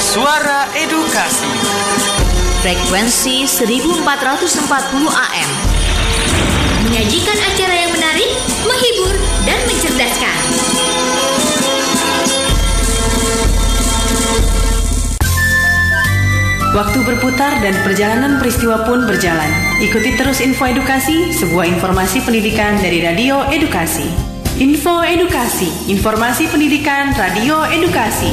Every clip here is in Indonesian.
Suara Edukasi Frekuensi 1440 AM Menyajikan acara yang menarik, menghibur, dan mencerdaskan Waktu berputar dan perjalanan peristiwa pun berjalan. Ikuti terus info edukasi, sebuah informasi pendidikan dari Radio Edukasi. Info Edukasi, informasi pendidikan Radio Edukasi.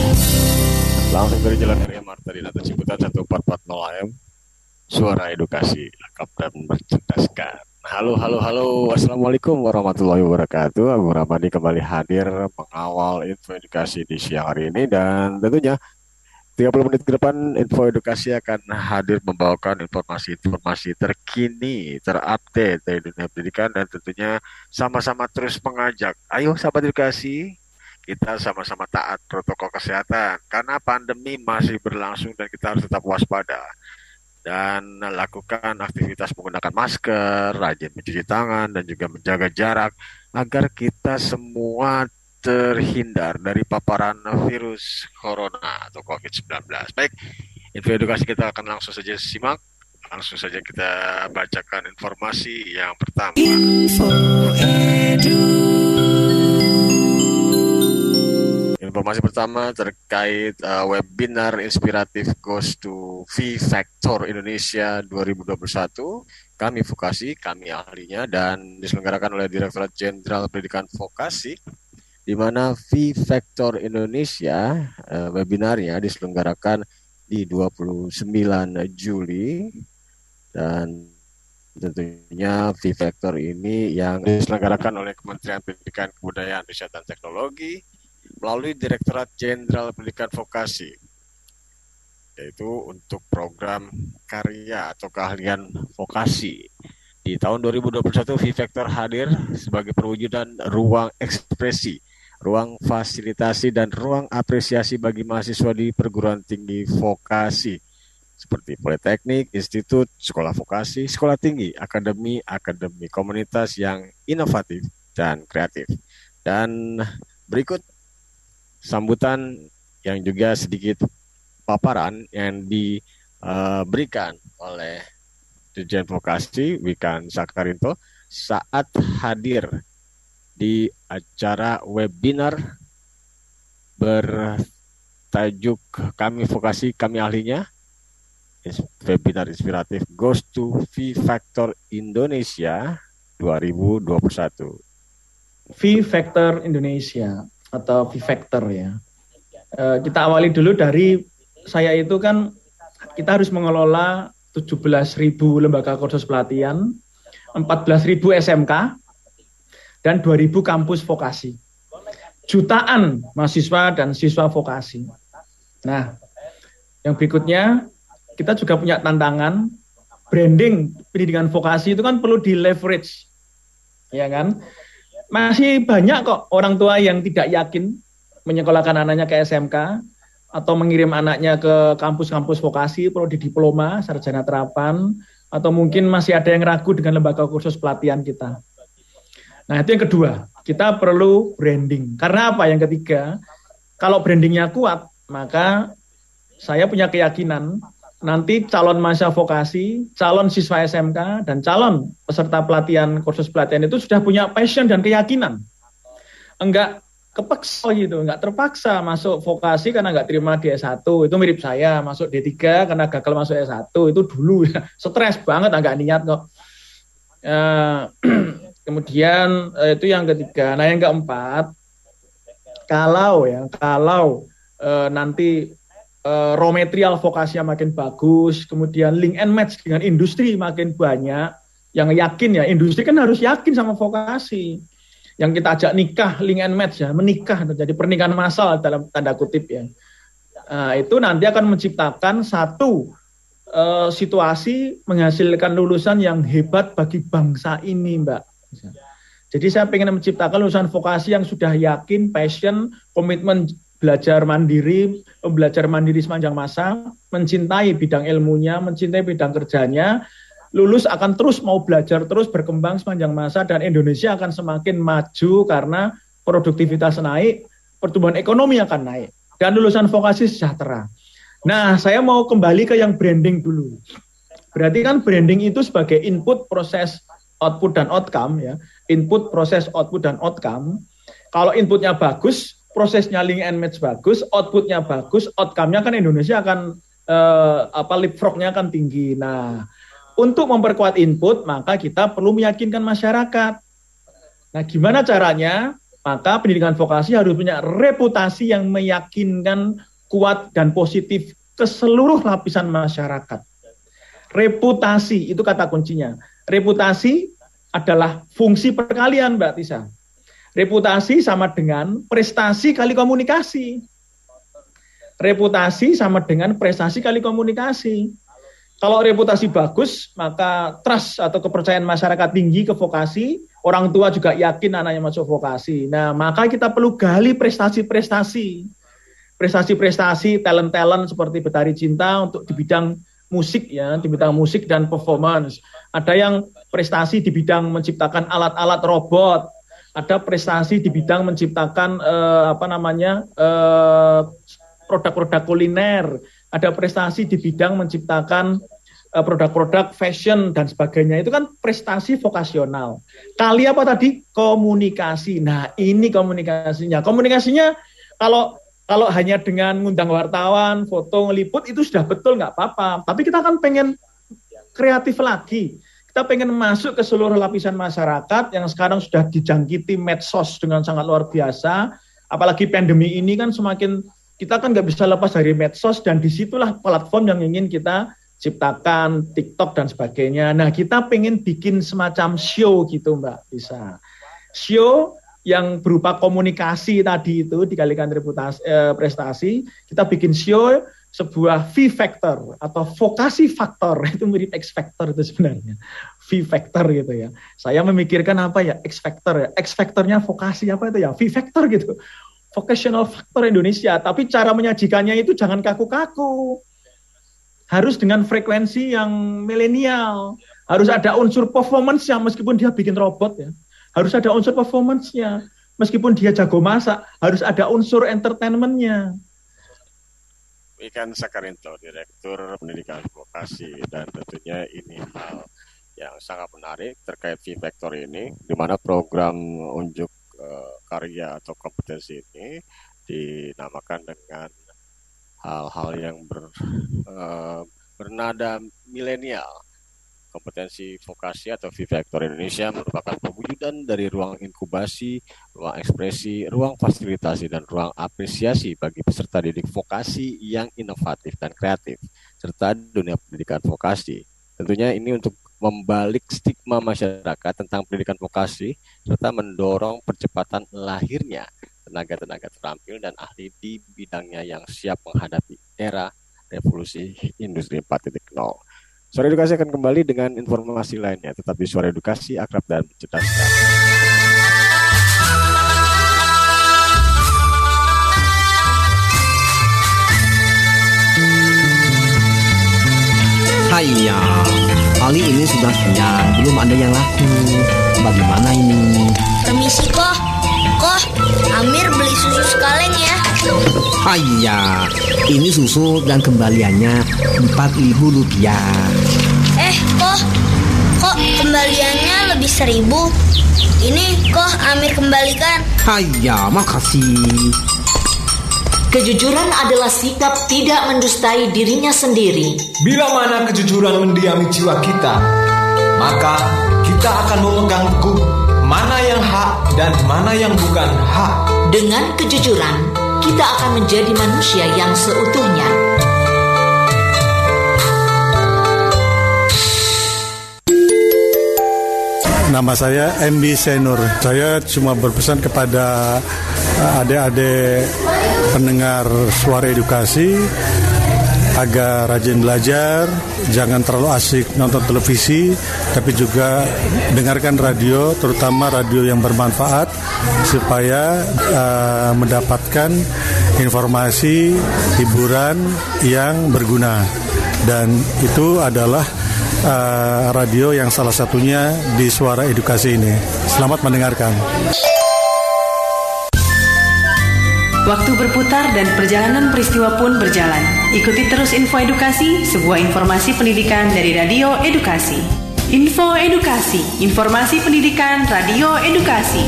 Langsung dari Jalan Raya Marta di Nata Ciputat 1440 AM. Suara edukasi, lengkap dan mencerdaskan. Halo, halo, halo. Assalamualaikum warahmatullahi wabarakatuh. Agung Ramadi kembali hadir mengawal info edukasi di siang hari ini dan tentunya 30 menit ke depan info edukasi akan hadir membawakan informasi-informasi terkini, terupdate dari dunia pendidikan dan tentunya sama-sama terus mengajak. Ayo sahabat edukasi, kita sama-sama taat protokol kesehatan karena pandemi masih berlangsung dan kita harus tetap waspada dan lakukan aktivitas menggunakan masker, rajin mencuci tangan dan juga menjaga jarak agar kita semua terhindar dari paparan virus corona atau COVID-19. Baik, info edukasi kita akan langsung saja simak. Langsung saja kita bacakan informasi yang pertama. Info edu. Informasi pertama terkait uh, webinar inspiratif Goes to V Factor Indonesia 2021. Kami vokasi, kami ahlinya dan diselenggarakan oleh Direktorat Jenderal Pendidikan Vokasi di mana V Factor Indonesia uh, webinarnya diselenggarakan di 29 Juli dan tentunya V Factor ini yang diselenggarakan oleh Kementerian Pendidikan Kebudayaan Riset dan Teknologi melalui Direktorat Jenderal Pendidikan Vokasi yaitu untuk program karya atau keahlian vokasi. Di tahun 2021 V Factor hadir sebagai perwujudan ruang ekspresi ruang fasilitasi dan ruang apresiasi bagi mahasiswa di perguruan tinggi vokasi seperti politeknik, institut, sekolah vokasi, sekolah tinggi, akademi, akademi komunitas yang inovatif dan kreatif. Dan berikut sambutan yang juga sedikit paparan yang diberikan oleh Dirjen Vokasi Wikan Sakarinto saat hadir di acara webinar bertajuk Kami Vokasi, Kami Ahlinya. Webinar inspiratif Goes to V Factor Indonesia 2021. V Factor Indonesia atau V Factor ya. E, kita awali dulu dari saya itu kan kita harus mengelola 17.000 lembaga kursus pelatihan, 14.000 SMK, dan 2000 kampus vokasi. Jutaan mahasiswa dan siswa vokasi. Nah, yang berikutnya kita juga punya tantangan branding pendidikan vokasi itu kan perlu di leverage. Ya kan? Masih banyak kok orang tua yang tidak yakin menyekolahkan anaknya ke SMK atau mengirim anaknya ke kampus-kampus vokasi perlu di diploma sarjana terapan atau mungkin masih ada yang ragu dengan lembaga kursus pelatihan kita. Nah, itu yang kedua. Kita perlu branding. Karena apa? Yang ketiga, kalau brandingnya kuat, maka saya punya keyakinan nanti calon mahasiswa vokasi, calon siswa SMK, dan calon peserta pelatihan kursus pelatihan itu sudah punya passion dan keyakinan. Enggak kepeksa gitu, enggak terpaksa masuk vokasi karena enggak terima di S1. Itu mirip saya, masuk D3 karena gagal masuk S1. Itu dulu ya, stres banget, enggak niat kok. Uh, Kemudian eh, itu yang ketiga. Nah yang keempat, kalau ya kalau eh, nanti eh, raw material vokasinya makin bagus, kemudian link and match dengan industri makin banyak, yang yakin ya industri kan harus yakin sama vokasi. Yang kita ajak nikah link and match ya, menikah terjadi pernikahan massal dalam tanda kutip ya. Nah, itu nanti akan menciptakan satu uh, situasi menghasilkan lulusan yang hebat bagi bangsa ini, Mbak. Jadi saya ingin menciptakan lulusan vokasi yang sudah yakin, passion, komitmen belajar mandiri, belajar mandiri sepanjang masa, mencintai bidang ilmunya, mencintai bidang kerjanya, lulus akan terus mau belajar terus berkembang sepanjang masa dan Indonesia akan semakin maju karena produktivitas naik, pertumbuhan ekonomi akan naik. dan lulusan vokasi sejahtera. Nah, saya mau kembali ke yang branding dulu. Berarti kan branding itu sebagai input proses output dan outcome ya. Input proses output dan outcome. Kalau inputnya bagus, prosesnya link and match bagus, outputnya bagus, outcome-nya kan Indonesia akan eh, apa leapfrog-nya akan tinggi. Nah, untuk memperkuat input, maka kita perlu meyakinkan masyarakat. Nah, gimana caranya? Maka pendidikan vokasi harus punya reputasi yang meyakinkan kuat dan positif ke seluruh lapisan masyarakat. Reputasi itu kata kuncinya. Reputasi adalah fungsi perkalian Mbak Tisa. Reputasi sama dengan prestasi kali komunikasi. Reputasi sama dengan prestasi kali komunikasi. Kalau reputasi bagus, maka trust atau kepercayaan masyarakat tinggi ke vokasi, orang tua juga yakin anaknya masuk vokasi. Nah, maka kita perlu gali prestasi-prestasi prestasi-prestasi talent-talent seperti Betari Cinta untuk di bidang musik ya, di bidang musik dan performance. Ada yang prestasi di bidang menciptakan alat-alat robot, ada prestasi di bidang menciptakan eh, apa namanya eh, produk-produk kuliner, ada prestasi di bidang menciptakan eh, produk-produk fashion dan sebagainya. Itu kan prestasi vokasional. Kali apa tadi? Komunikasi. Nah, ini komunikasinya. Komunikasinya kalau kalau hanya dengan ngundang wartawan, foto, ngeliput itu sudah betul nggak apa-apa. Tapi kita kan pengen kreatif lagi. Kita pengen masuk ke seluruh lapisan masyarakat yang sekarang sudah dijangkiti medsos dengan sangat luar biasa. Apalagi pandemi ini kan semakin kita kan nggak bisa lepas dari medsos dan di situlah platform yang ingin kita ciptakan TikTok dan sebagainya. Nah kita pengen bikin semacam show gitu Mbak bisa. Show yang berupa komunikasi tadi itu dikalikan reputasi eh, prestasi, kita bikin show sebuah V factor atau vokasi faktor itu mirip X factor itu sebenarnya V factor gitu ya. Saya memikirkan apa ya X factor ya, X factornya vokasi apa itu ya V factor gitu. Vocational factor Indonesia, tapi cara menyajikannya itu jangan kaku-kaku. Harus dengan frekuensi yang milenial. Harus ada unsur performance yang meskipun dia bikin robot ya harus ada unsur performance-nya. Meskipun dia jago masak, harus ada unsur entertainment-nya. Ikan Sakarinto, Direktur Pendidikan Vokasi, dan tentunya ini hal yang sangat menarik terkait V-Vector ini, di mana program unjuk uh, karya atau kompetensi ini dinamakan dengan hal-hal yang ber, uh, bernada milenial kompetensi vokasi atau V-Vector Indonesia merupakan pewujudan dari ruang inkubasi, ruang ekspresi, ruang fasilitasi, dan ruang apresiasi bagi peserta didik vokasi yang inovatif dan kreatif, serta dunia pendidikan vokasi. Tentunya ini untuk membalik stigma masyarakat tentang pendidikan vokasi, serta mendorong percepatan lahirnya tenaga-tenaga terampil dan ahli di bidangnya yang siap menghadapi era revolusi industri 4.0. Suara Edukasi akan kembali dengan informasi lainnya. Tetap di Suara Edukasi, akrab dan mencerdaskan. Hai kali ini sudah siang, belum ada yang laku. Bagaimana ini? Permisi kok, kok Amir ya. Iya, ini susu dan kembaliannya empat ribu rupiah. Eh, kok kok kembaliannya lebih seribu? Ini kok Amir kembalikan. Iya, makasih. Kejujuran adalah sikap tidak mendustai dirinya sendiri. Bila mana kejujuran mendiami jiwa kita, maka kita akan memegang teguh mana yang hak dan mana yang bukan hak. Dengan kejujuran, kita akan menjadi manusia yang seutuhnya. Nama saya MB Senur. Saya cuma berpesan kepada eh, adik-adik pendengar suara edukasi agar rajin belajar, jangan terlalu asik nonton televisi, tapi juga dengarkan radio, terutama radio yang bermanfaat supaya uh, mendapatkan informasi hiburan yang berguna. Dan itu adalah uh, radio yang salah satunya di Suara Edukasi ini. Selamat mendengarkan. Waktu berputar dan perjalanan peristiwa pun berjalan. Ikuti terus info edukasi, sebuah informasi pendidikan dari Radio Edukasi. Info Edukasi, informasi pendidikan Radio Edukasi.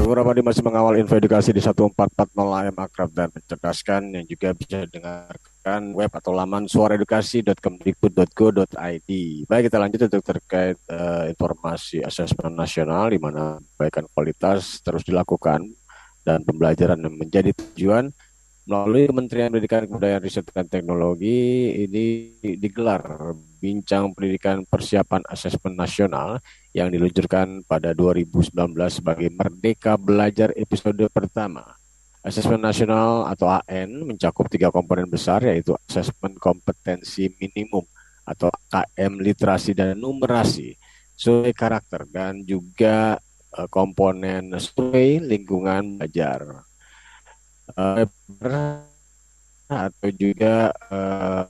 Aku Ramadi masih mengawal info edukasi di 1440 AM Akrab dan mencerdaskan yang juga bisa dengarkan web atau laman suaraedukasi.kemdikbud.go.id. Baik kita lanjut untuk terkait uh, informasi asesmen nasional di mana perbaikan kualitas terus dilakukan dan pembelajaran yang menjadi tujuan melalui Kementerian Pendidikan Kebudayaan Riset dan Teknologi ini digelar Bincang Pendidikan Persiapan Asesmen Nasional yang diluncurkan pada 2019 sebagai Merdeka Belajar episode pertama. Asesmen nasional atau AN mencakup tiga komponen besar yaitu asesmen kompetensi minimum atau KM literasi dan numerasi, survei karakter dan juga uh, komponen survei lingkungan belajar. Uh, atau juga uh,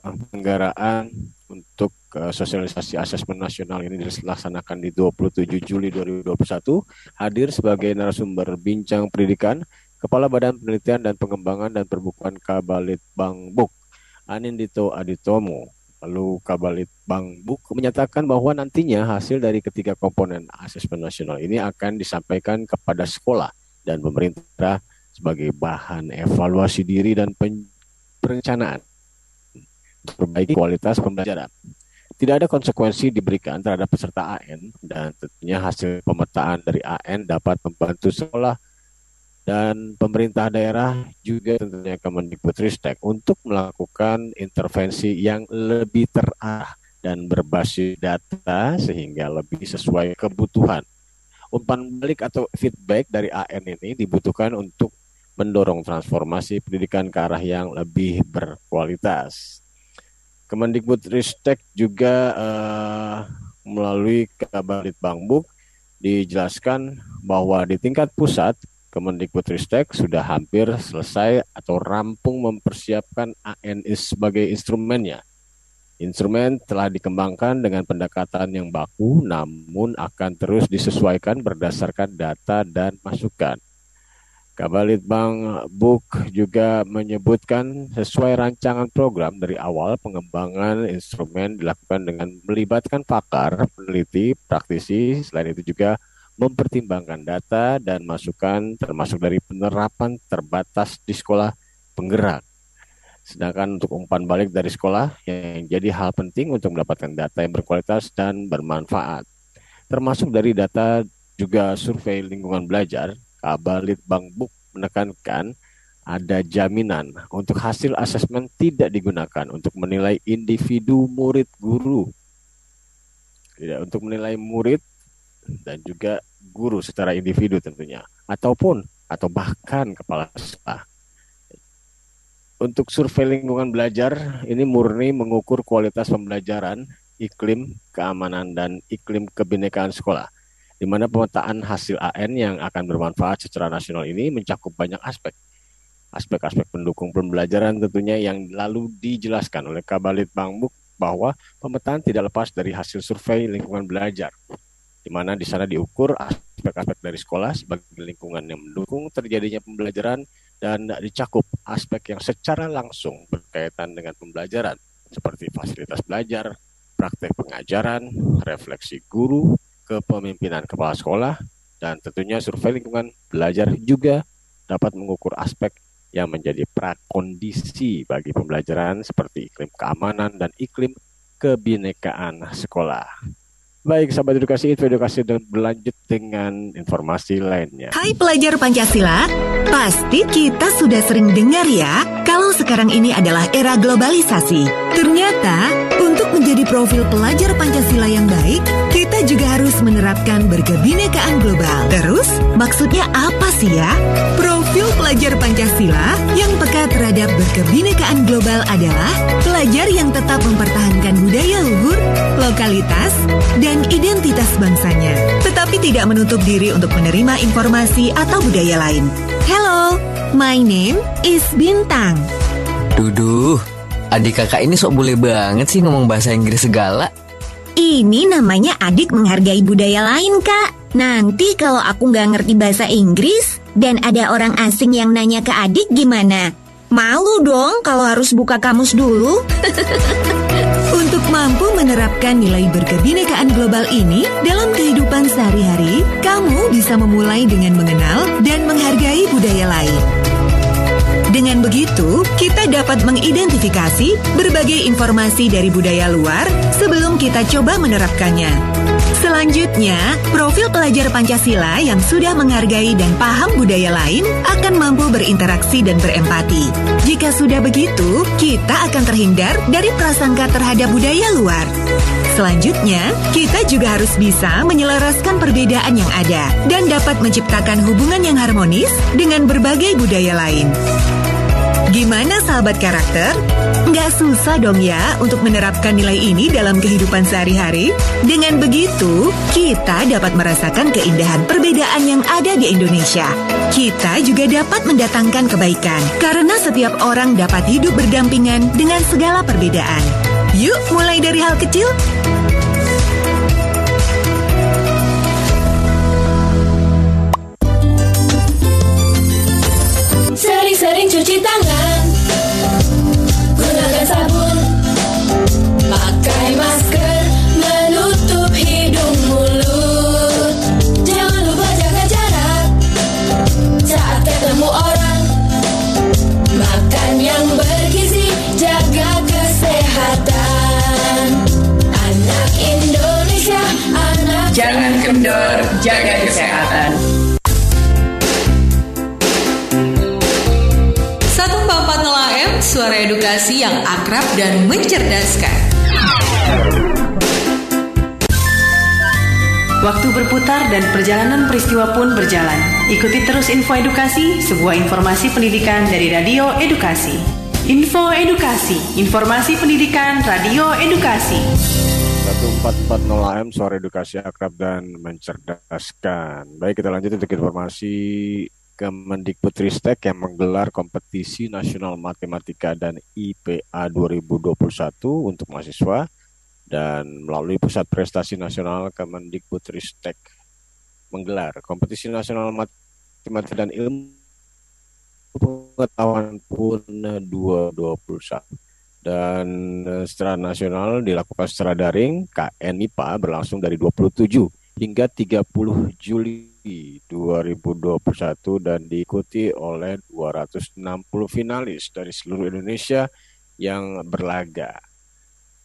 untuk sosialisasi asesmen nasional ini dilaksanakan di 27 Juli 2021 hadir sebagai narasumber bincang pendidikan Kepala Badan Penelitian dan Pengembangan dan Perbukuan Kabalit Bangbuk Anindito Aditomo Lalu Kabalit Bang Buk menyatakan bahwa nantinya hasil dari ketiga komponen asesmen nasional ini akan disampaikan kepada sekolah dan pemerintah sebagai bahan evaluasi diri dan perencanaan perbaiki kualitas pembelajaran. Tidak ada konsekuensi diberikan terhadap peserta AN dan tentunya hasil pemetaan dari AN dapat membantu sekolah dan pemerintah daerah juga tentunya Kemendikbudristek untuk melakukan intervensi yang lebih terarah dan berbasis data sehingga lebih sesuai kebutuhan. Umpan balik atau feedback dari AN ini dibutuhkan untuk mendorong transformasi pendidikan ke arah yang lebih berkualitas. Kemendikbudristek juga uh, melalui kabar Litbangbook dijelaskan bahwa di tingkat pusat Kemendikbudristek sudah hampir selesai atau rampung mempersiapkan ANIS sebagai instrumennya. Instrumen telah dikembangkan dengan pendekatan yang baku, namun akan terus disesuaikan berdasarkan data dan masukan. Kabalitbang Book juga menyebutkan sesuai rancangan program dari awal pengembangan instrumen dilakukan dengan melibatkan pakar, peneliti, praktisi, selain itu juga mempertimbangkan data dan masukan termasuk dari penerapan terbatas di sekolah penggerak. Sedangkan untuk umpan balik dari sekolah yang jadi hal penting untuk mendapatkan data yang berkualitas dan bermanfaat. Termasuk dari data juga survei lingkungan belajar, Kabalit Bang Buk menekankan ada jaminan untuk hasil asesmen tidak digunakan untuk menilai individu murid guru. Tidak untuk menilai murid dan juga guru secara individu tentunya ataupun atau bahkan kepala sekolah. Untuk survei lingkungan belajar ini murni mengukur kualitas pembelajaran, iklim keamanan dan iklim kebinekaan sekolah. Di mana pemetaan hasil AN yang akan bermanfaat secara nasional ini mencakup banyak aspek. Aspek-aspek pendukung pembelajaran tentunya yang lalu dijelaskan oleh Kabalit Bangbuk bahwa pemetaan tidak lepas dari hasil survei lingkungan belajar di mana di sana diukur aspek-aspek dari sekolah sebagai lingkungan yang mendukung terjadinya pembelajaran dan dicakup aspek yang secara langsung berkaitan dengan pembelajaran seperti fasilitas belajar, praktek pengajaran, refleksi guru, kepemimpinan kepala sekolah, dan tentunya survei lingkungan belajar juga dapat mengukur aspek yang menjadi prakondisi bagi pembelajaran seperti iklim keamanan dan iklim kebinekaan sekolah. Baik, sahabat edukasi, info edukasi dan berlanjut dengan informasi lainnya. Hai pelajar Pancasila, pasti kita sudah sering dengar ya, kalau sekarang ini adalah era globalisasi. Ternyata, untuk menjadi profil pelajar Pancasila yang baik, juga harus menerapkan berkebinekaan global. Terus, maksudnya apa sih ya? Profil pelajar Pancasila yang peka terhadap berkebinekaan global adalah pelajar yang tetap mempertahankan budaya luhur, lokalitas, dan identitas bangsanya, tetapi tidak menutup diri untuk menerima informasi atau budaya lain. Hello, my name is Bintang. Duduh, adik kakak ini sok boleh banget sih ngomong bahasa Inggris segala. Ini namanya adik menghargai budaya lain, Kak. Nanti kalau aku nggak ngerti bahasa Inggris, dan ada orang asing yang nanya ke adik gimana? Malu dong kalau harus buka kamus dulu. Untuk mampu menerapkan nilai berkebinekaan global ini dalam kehidupan sehari-hari, kamu bisa memulai dengan mengenal dan menghargai budaya lain. Dengan begitu, kita dapat mengidentifikasi berbagai informasi dari budaya luar sebelum kita coba menerapkannya. Selanjutnya, profil pelajar Pancasila yang sudah menghargai dan paham budaya lain akan mampu berinteraksi dan berempati. Jika sudah begitu, kita akan terhindar dari prasangka terhadap budaya luar. Selanjutnya, kita juga harus bisa menyelaraskan perbedaan yang ada dan dapat menciptakan hubungan yang harmonis dengan berbagai budaya lain. Gimana sahabat karakter? Nggak susah dong ya untuk menerapkan nilai ini dalam kehidupan sehari-hari? Dengan begitu, kita dapat merasakan keindahan perbedaan yang ada di Indonesia. Kita juga dapat mendatangkan kebaikan, karena setiap orang dapat hidup berdampingan dengan segala perbedaan. Yuk mulai dari hal kecil, Sering-sering cuci tangan. Gunakan sabun. Pakai masker. Menutup hidung mulut. Jangan lupa jaga jarak. Saat ketemu orang. Makan yang bergizi. Jaga kesehatan. Anak Indonesia Anak Jangan kendor, jaga kesehatan. Edukasi yang akrab dan mencerdaskan. Waktu berputar dan perjalanan peristiwa pun berjalan. Ikuti terus info edukasi, sebuah informasi pendidikan dari Radio Edukasi. Info Edukasi, informasi pendidikan Radio Edukasi. 1440 AM Suara Edukasi Akrab dan Mencerdaskan Baik kita lanjut untuk informasi Kemendikbudristek yang menggelar kompetisi nasional matematika dan IPA 2021 untuk mahasiswa dan melalui Pusat Prestasi Nasional Kemendikbudristek menggelar kompetisi nasional matematika dan ilmu pengetahuan pun 2021 dan eh, secara nasional dilakukan secara daring KN MIPA berlangsung dari 27 hingga 30 Juli 2021 dan diikuti oleh 260 finalis dari seluruh Indonesia yang berlaga.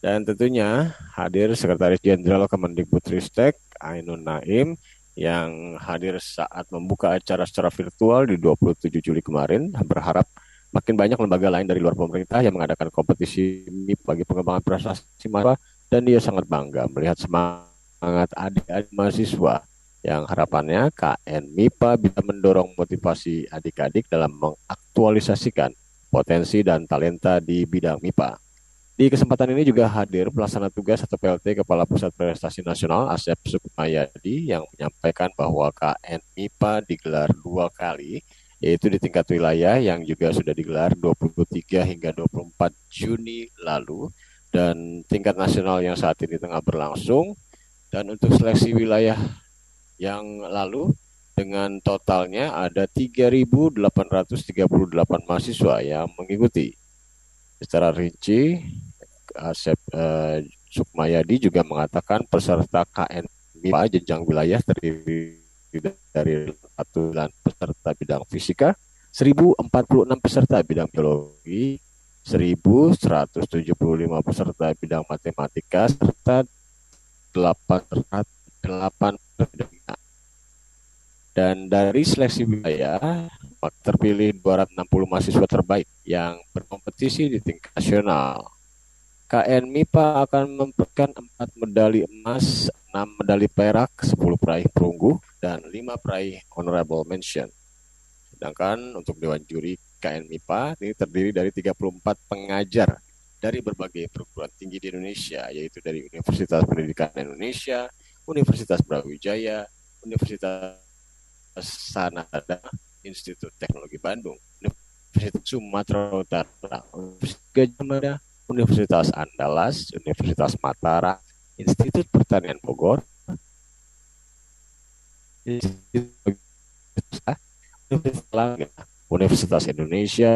Dan tentunya hadir Sekretaris Jenderal Kemendikbudristek Ainun Naim yang hadir saat membuka acara secara virtual di 27 Juli kemarin berharap makin banyak lembaga lain dari luar pemerintah yang mengadakan kompetisi MIP bagi pengembangan prestasi mahasiswa dan dia sangat bangga melihat semangat adik-adik mahasiswa yang harapannya KN MIPA bisa mendorong motivasi adik-adik dalam mengaktualisasikan potensi dan talenta di bidang MIPA. Di kesempatan ini juga hadir pelaksana tugas atau PLT Kepala Pusat Prestasi Nasional Asep Sukmayadi yang menyampaikan bahwa KN MIPA digelar dua kali yaitu di tingkat wilayah yang juga sudah digelar 23 hingga 24 Juni lalu dan tingkat nasional yang saat ini tengah berlangsung dan untuk seleksi wilayah yang lalu dengan totalnya ada 3.838 mahasiswa yang mengikuti. Secara rinci, Asep eh, Sukmayadi juga mengatakan peserta KN jenjang wilayah terdiri dari 49 peserta bidang fisika, 1046 peserta bidang biologi, 1175 peserta bidang matematika, serta 808 bidang dan dari seleksi wilayah terpilih 260 mahasiswa terbaik yang berkompetisi di tingkat nasional. KN MIPA akan memberikan 4 medali emas, 6 medali perak, 10 peraih perunggu, dan 5 peraih honorable mention. Sedangkan untuk Dewan Juri KN MIPA ini terdiri dari 34 pengajar dari berbagai perguruan tinggi di Indonesia, yaitu dari Universitas Pendidikan Indonesia, Universitas Brawijaya, Universitas Sanada, Institut Teknologi Bandung, Universitas Sumatera Utara, Universitas Gajah Mada, Universitas Andalas, Universitas Mataram, Institut Pertanian Bogor, Universitas Indonesia,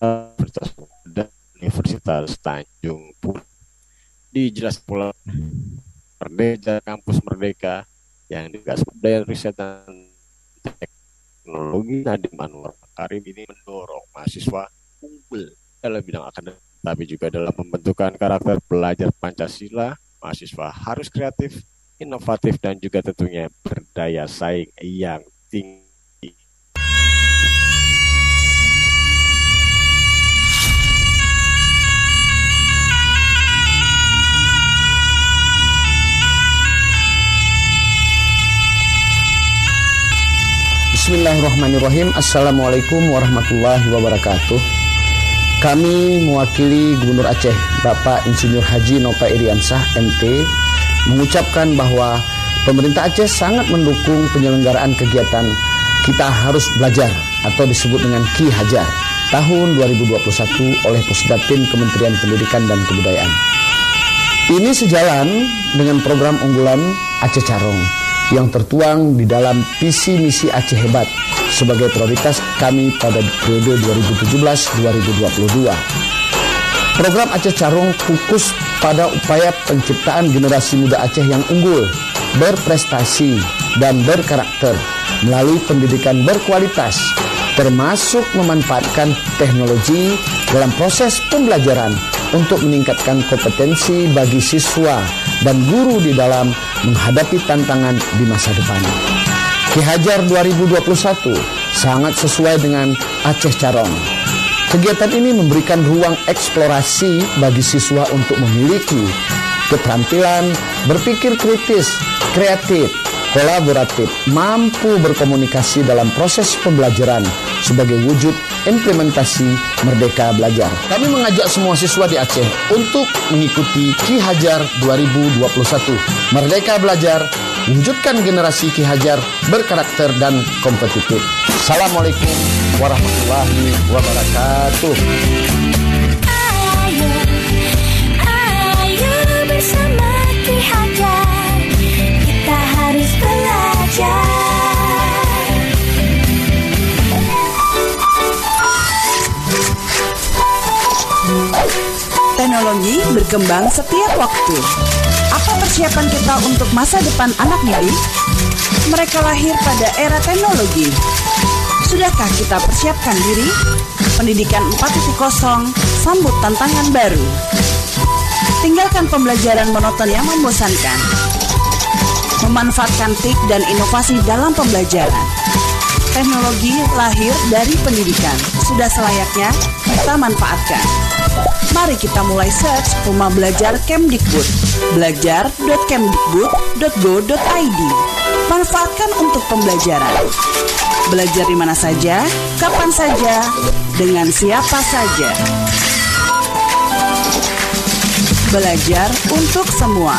Universitas dan Universitas Tanjung Pura. Dijelas pula Merdeka Kampus Merdeka yang digas budaya riset dan teknologi Nadiem Anwar Karim ini mendorong mahasiswa unggul dalam bidang akademik tapi juga dalam pembentukan karakter pelajar Pancasila. Mahasiswa harus kreatif inovatif dan juga tentunya berdaya saing yang Bismillahirrahmanirrahim. Assalamualaikum warahmatullahi wabarakatuh. Kami mewakili Gubernur Aceh Bapak Insinyur Haji Nova Iriansah MT Mengucapkan bahwa pemerintah Aceh sangat mendukung penyelenggaraan kegiatan Kita Harus Belajar atau disebut dengan Ki Hajar tahun 2021 oleh Pusdatin Kementerian Pendidikan dan Kebudayaan. Ini sejalan dengan program unggulan Aceh Carong yang tertuang di dalam visi misi Aceh Hebat sebagai prioritas kami pada periode 2017-2022. Program Aceh Carong fokus pada upaya penciptaan generasi muda Aceh yang unggul, berprestasi, dan berkarakter melalui pendidikan berkualitas, termasuk memanfaatkan teknologi dalam proses pembelajaran untuk meningkatkan kompetensi bagi siswa dan guru di dalam menghadapi tantangan di masa depan. Ki Hajar 2021 sangat sesuai dengan Aceh Carong. Kegiatan ini memberikan ruang eksplorasi bagi siswa untuk memiliki keterampilan berpikir kritis, kreatif, kolaboratif, mampu berkomunikasi dalam proses pembelajaran sebagai wujud implementasi Merdeka Belajar. Kami mengajak semua siswa di Aceh untuk mengikuti Ki Hajar 2021. Merdeka Belajar, wujudkan generasi Ki Hajar berkarakter dan kompetitif. Assalamualaikum warahmatullahi wabarakatuh. Ayo bersama Ki Hajar Kita harus belajar Teknologi berkembang setiap waktu. Apa persiapan kita untuk masa depan anak didik? Mereka lahir pada era teknologi. Sudahkah kita persiapkan diri? Pendidikan 4.0 sambut tantangan baru. Tinggalkan pembelajaran monoton yang membosankan. Memanfaatkan TIK dan inovasi dalam pembelajaran. Teknologi lahir dari pendidikan. Sudah selayaknya kita manfaatkan. Mari kita mulai search Rumah Belajar Kemdikbud. Belajar.kemdikbud.go.id. Manfaatkan untuk pembelajaran. Belajar di mana saja, kapan saja, dengan siapa saja. Belajar untuk semua.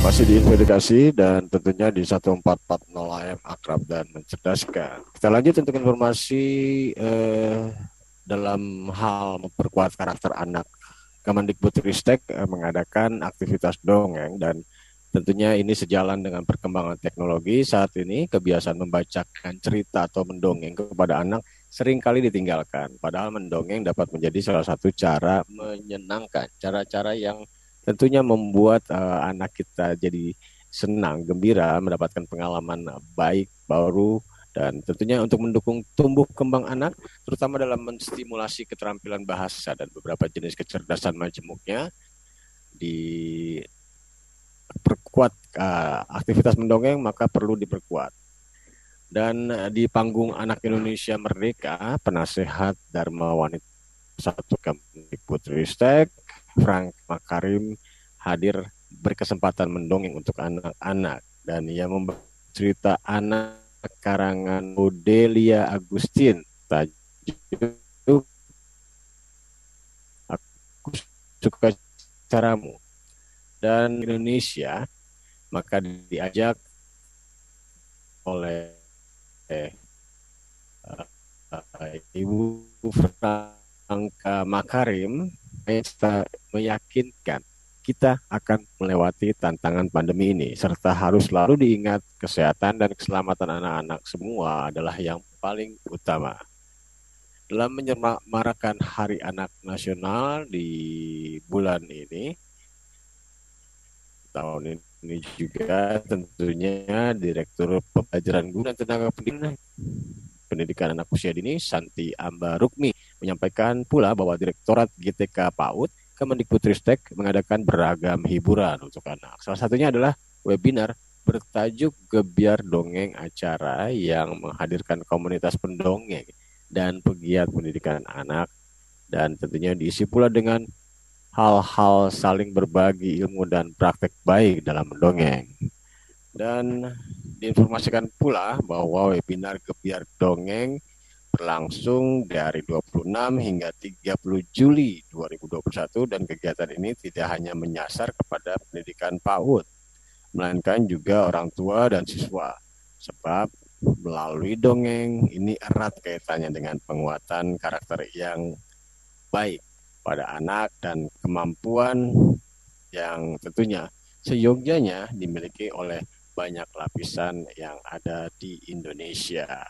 Masih di Edukasi dan tentunya di 1440 AM akrab dan mencerdaskan. Kita lanjut untuk informasi eh, dalam hal memperkuat karakter anak. Kemendikbudristek eh, mengadakan aktivitas dongeng dan tentunya ini sejalan dengan perkembangan teknologi saat ini kebiasaan membacakan cerita atau mendongeng kepada anak sering kali ditinggalkan. Padahal mendongeng dapat menjadi salah satu cara menyenangkan, cara-cara yang tentunya membuat uh, anak kita jadi senang, gembira, mendapatkan pengalaman baik, baru, dan tentunya untuk mendukung tumbuh kembang anak, terutama dalam menstimulasi keterampilan bahasa dan beberapa jenis kecerdasan majemuknya, diperkuat uh, aktivitas mendongeng maka perlu diperkuat. Dan uh, di panggung Anak Indonesia Merdeka, penasehat Dharma Wanita satu Kemdikbudristek, Frank Makarim hadir berkesempatan mendongeng untuk anak-anak. Dan ia membawa cerita anak karangan Odelia Agustin tajuk aku suka caramu. Dan Indonesia maka diajak oleh eh, uh, Ibu Franka Makarim kita meyakinkan kita akan melewati tantangan pandemi ini serta harus selalu diingat kesehatan dan keselamatan anak-anak semua adalah yang paling utama. Dalam menyemarakan Hari Anak Nasional di bulan ini, tahun ini juga tentunya Direktur Pembelajaran Guru dan Tenaga Pendidikan Pendidikan Anak Usia Dini Santi Amba Rukmi menyampaikan pula bahwa Direktorat GTK PAUD Kemendikbudristek mengadakan beragam hiburan untuk anak. Salah satunya adalah webinar bertajuk Gebiar Dongeng Acara yang menghadirkan komunitas pendongeng dan pegiat pendidikan anak dan tentunya diisi pula dengan hal-hal saling berbagi ilmu dan praktek baik dalam mendongeng. Dan diinformasikan pula bahwa webinar Gebiar Dongeng berlangsung dari 26 hingga 30 Juli 2021 dan kegiatan ini tidak hanya menyasar kepada pendidikan PAUD, melainkan juga orang tua dan siswa. Sebab melalui dongeng ini erat kaitannya dengan penguatan karakter yang baik pada anak dan kemampuan yang tentunya seyogyanya dimiliki oleh banyak lapisan yang ada di Indonesia.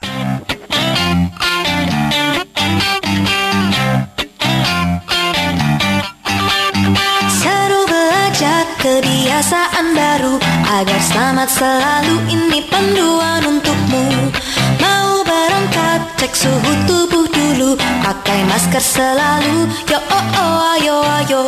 Seru belajar kebiasaan baru Agar selamat selalu. Ini panduan untukmu. Mau berangkat cek suhu tubuh dulu. Pakai masker selalu. Yo oh oh ayo ayo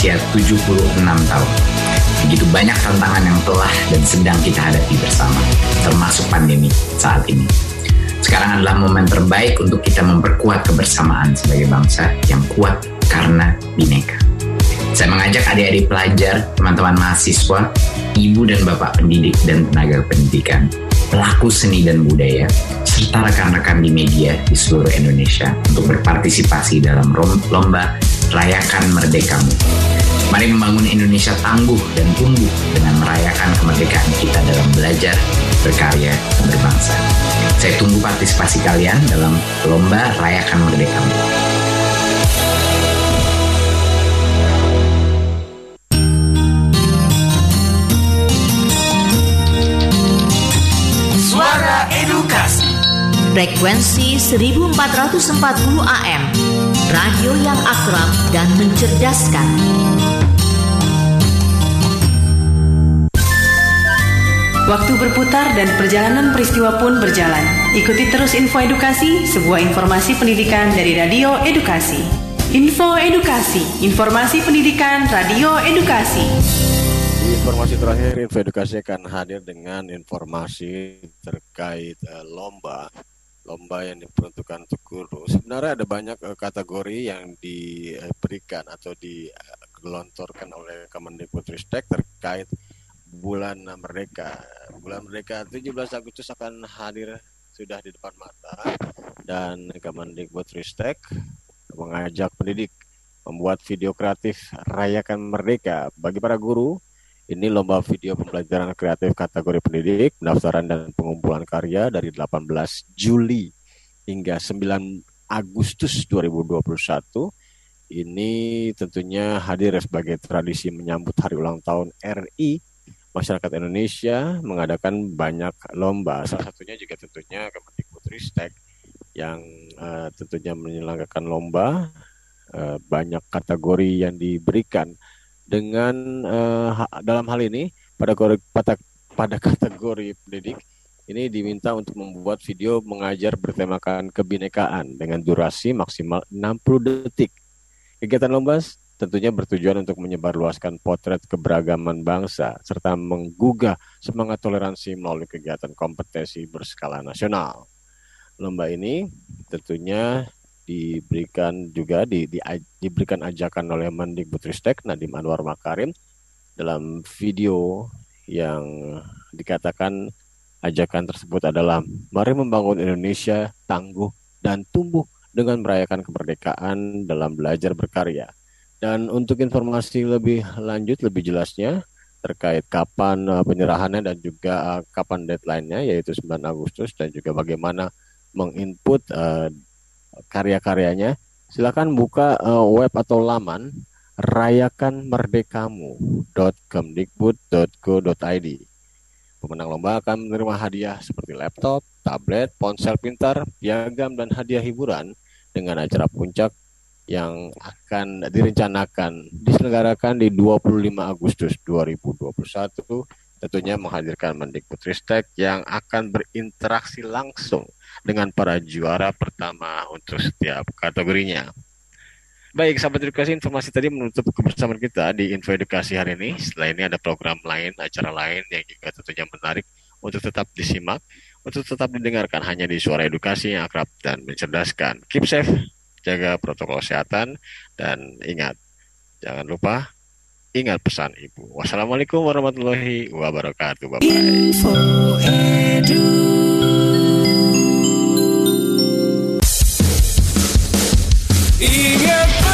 berusia 76 tahun. Begitu banyak tantangan yang telah dan sedang kita hadapi bersama, termasuk pandemi saat ini. Sekarang adalah momen terbaik untuk kita memperkuat kebersamaan sebagai bangsa yang kuat karena bineka. Saya mengajak adik-adik pelajar, teman-teman mahasiswa, ibu dan bapak pendidik dan tenaga pendidikan, pelaku seni dan budaya, serta rekan-rekan di media di seluruh Indonesia untuk berpartisipasi dalam lomba Rayakan Merdekamu. Mari membangun Indonesia tangguh dan tumbuh dengan merayakan kemerdekaan kita dalam belajar, berkarya, dan berbangsa. Saya tunggu partisipasi kalian dalam lomba Rayakan Merdekamu. Suara Edukasi. Frekuensi 1440 AM radio yang akrab dan mencerdaskan. Waktu berputar dan perjalanan peristiwa pun berjalan. Ikuti terus info edukasi, sebuah informasi pendidikan dari Radio Edukasi. Info edukasi, informasi pendidikan Radio Edukasi. Informasi terakhir, info edukasi akan hadir dengan informasi terkait eh, lomba lomba yang diperuntukkan untuk guru. Sebenarnya ada banyak uh, kategori yang diberikan atau digelontorkan oleh Kemendikbudristek terkait bulan merdeka. Bulan merdeka 17 Agustus akan hadir sudah di depan mata dan Kemendikbudristek mengajak pendidik membuat video kreatif rayakan merdeka bagi para guru. Ini lomba video pembelajaran kreatif kategori pendidik, pendaftaran dan pengumpulan karya dari 18 Juli hingga 9 Agustus 2021. Ini tentunya hadir sebagai tradisi menyambut hari ulang tahun RI masyarakat Indonesia mengadakan banyak lomba. Salah satunya juga tentunya Kemendikbudristek yang uh, tentunya menyelenggarakan lomba uh, banyak kategori yang diberikan dengan uh, dalam hal ini pada pada pada kategori pendidik ini diminta untuk membuat video mengajar bertemakan kebinekaan dengan durasi maksimal 60 detik. Kegiatan lomba tentunya bertujuan untuk menyebarluaskan potret keberagaman bangsa serta menggugah semangat toleransi melalui kegiatan kompetisi berskala nasional. Lomba ini tentunya diberikan juga di, di, diberikan ajakan oleh Mendikbudristek Nadiem Anwar Makarim dalam video yang dikatakan ajakan tersebut adalah mari membangun Indonesia tangguh dan tumbuh dengan merayakan kemerdekaan dalam belajar berkarya. Dan untuk informasi lebih lanjut, lebih jelasnya terkait kapan uh, penyerahannya dan juga uh, kapan deadline-nya yaitu 9 Agustus dan juga bagaimana menginput uh, karya-karyanya, silakan buka uh, web atau laman rayakanmerdekamu.kemdikbud.go.id. Pemenang lomba akan menerima hadiah seperti laptop, tablet, ponsel pintar, piagam, dan hadiah hiburan dengan acara puncak yang akan direncanakan diselenggarakan di 25 Agustus 2021 tentunya menghadirkan Mendikbudristek yang akan berinteraksi langsung dengan para juara pertama untuk setiap kategorinya. Baik, sahabat edukasi, informasi tadi menutup kebersamaan kita di Info Edukasi hari ini. Setelah ini ada program lain, acara lain yang juga tentunya menarik untuk tetap disimak, untuk tetap didengarkan hanya di suara edukasi yang akrab dan mencerdaskan. Keep safe, jaga protokol kesehatan, dan ingat, jangan lupa ingat pesan ibu. Wassalamualaikum warahmatullahi wabarakatuh. Bye bye. Info. И нет